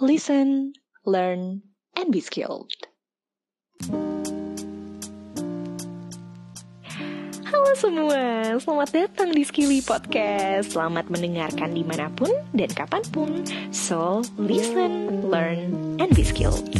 listen, learn, and be skilled. Halo semua, selamat datang di Skilly Podcast. Selamat mendengarkan di mana pun dan kapan pun. So, listen, learn, and be skilled.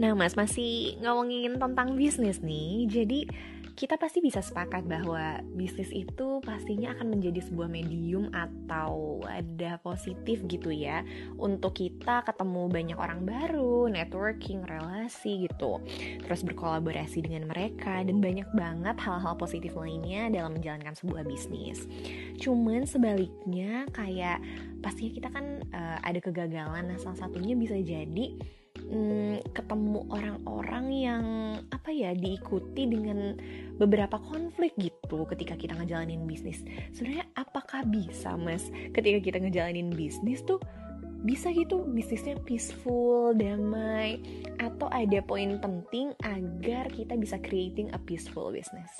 Nah mas, masih ngomongin tentang bisnis nih. Jadi kita pasti bisa sepakat bahwa bisnis itu pastinya akan menjadi sebuah medium atau ada positif gitu ya untuk kita ketemu banyak orang baru, networking, relasi gitu. Terus berkolaborasi dengan mereka dan banyak banget hal-hal positif lainnya dalam menjalankan sebuah bisnis. Cuman sebaliknya kayak pastinya kita kan uh, ada kegagalan. Nah, salah satunya bisa jadi hmm, ketemu orang-orang yang apa ya diikuti dengan beberapa konflik gitu ketika kita ngejalanin bisnis. Sebenarnya apakah bisa mas ketika kita ngejalanin bisnis tuh bisa gitu bisnisnya peaceful, damai, atau ada poin penting agar kita bisa creating a peaceful business?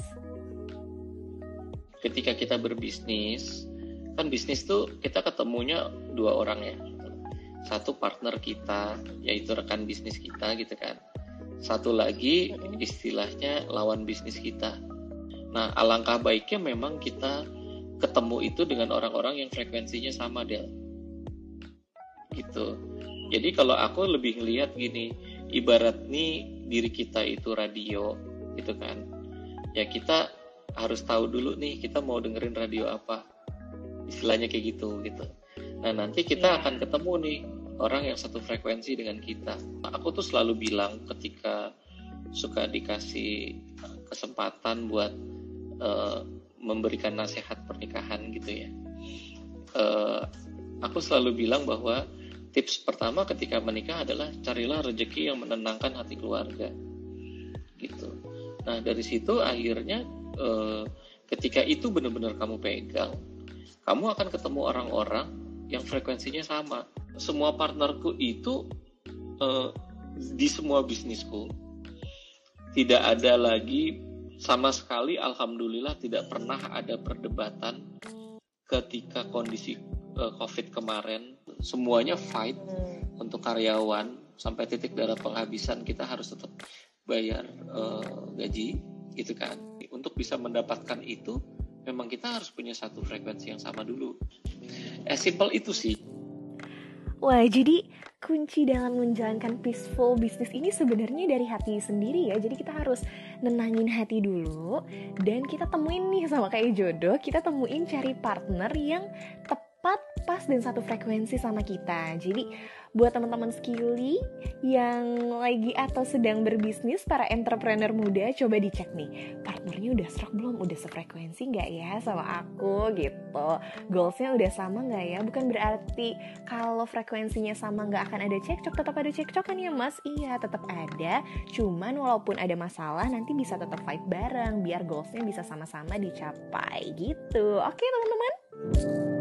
Ketika kita berbisnis, kan bisnis tuh kita ketemunya dua orang ya satu partner kita yaitu rekan bisnis kita gitu kan. Satu lagi istilahnya lawan bisnis kita. Nah alangkah baiknya memang kita ketemu itu dengan orang-orang yang frekuensinya sama Del. Gitu. Jadi kalau aku lebih ngelihat gini ibarat nih diri kita itu radio gitu kan. Ya kita harus tahu dulu nih kita mau dengerin radio apa. Istilahnya kayak gitu gitu. Nah nanti kita yeah. akan ketemu nih orang yang satu frekuensi dengan kita. Aku tuh selalu bilang ketika suka dikasih kesempatan buat uh, memberikan nasihat pernikahan gitu ya. Uh, aku selalu bilang bahwa tips pertama ketika menikah adalah carilah rezeki yang menenangkan hati keluarga. Gitu. Nah dari situ akhirnya uh, ketika itu benar-benar kamu pegang, kamu akan ketemu orang-orang yang frekuensinya sama. Semua partnerku itu uh, di semua bisnisku tidak ada lagi sama sekali alhamdulillah tidak pernah ada perdebatan ketika kondisi uh, Covid kemarin. Semuanya fight untuk karyawan sampai titik darah penghabisan kita harus tetap bayar uh, gaji gitu kan. Untuk bisa mendapatkan itu memang kita harus punya satu frekuensi yang sama dulu. As simple itu sih. Wah, jadi kunci dalam menjalankan peaceful bisnis ini sebenarnya dari hati sendiri ya. Jadi kita harus nenangin hati dulu dan kita temuin nih sama kayak jodoh, kita temuin cari partner yang tepat, pas dan satu frekuensi sama kita. Jadi buat teman-teman skilly yang lagi atau sedang berbisnis para entrepreneur muda coba dicek nih partnernya udah serak belum? Udah sefrekuensi nggak ya sama aku gitu? Goalsnya udah sama nggak ya? Bukan berarti kalau frekuensinya sama nggak akan ada cekcok tetap ada cekcok kan ya mas. Iya tetap ada. Cuman walaupun ada masalah nanti bisa tetap fight bareng biar goalsnya bisa sama-sama dicapai gitu. Oke teman-teman